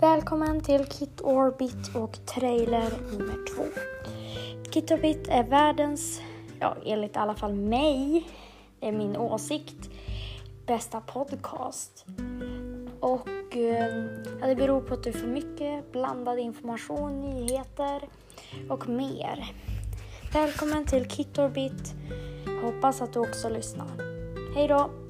välkommen till Kit Orbit och trailer nummer två. Kit Orbit är världens, ja enligt i alla fall mig, det är min åsikt, bästa podcast. Och ehm, ja, det beror på att du får mycket blandad information, nyheter och mer. Välkommen till Kit Orbit. Hoppas att du också lyssnar. Hej då!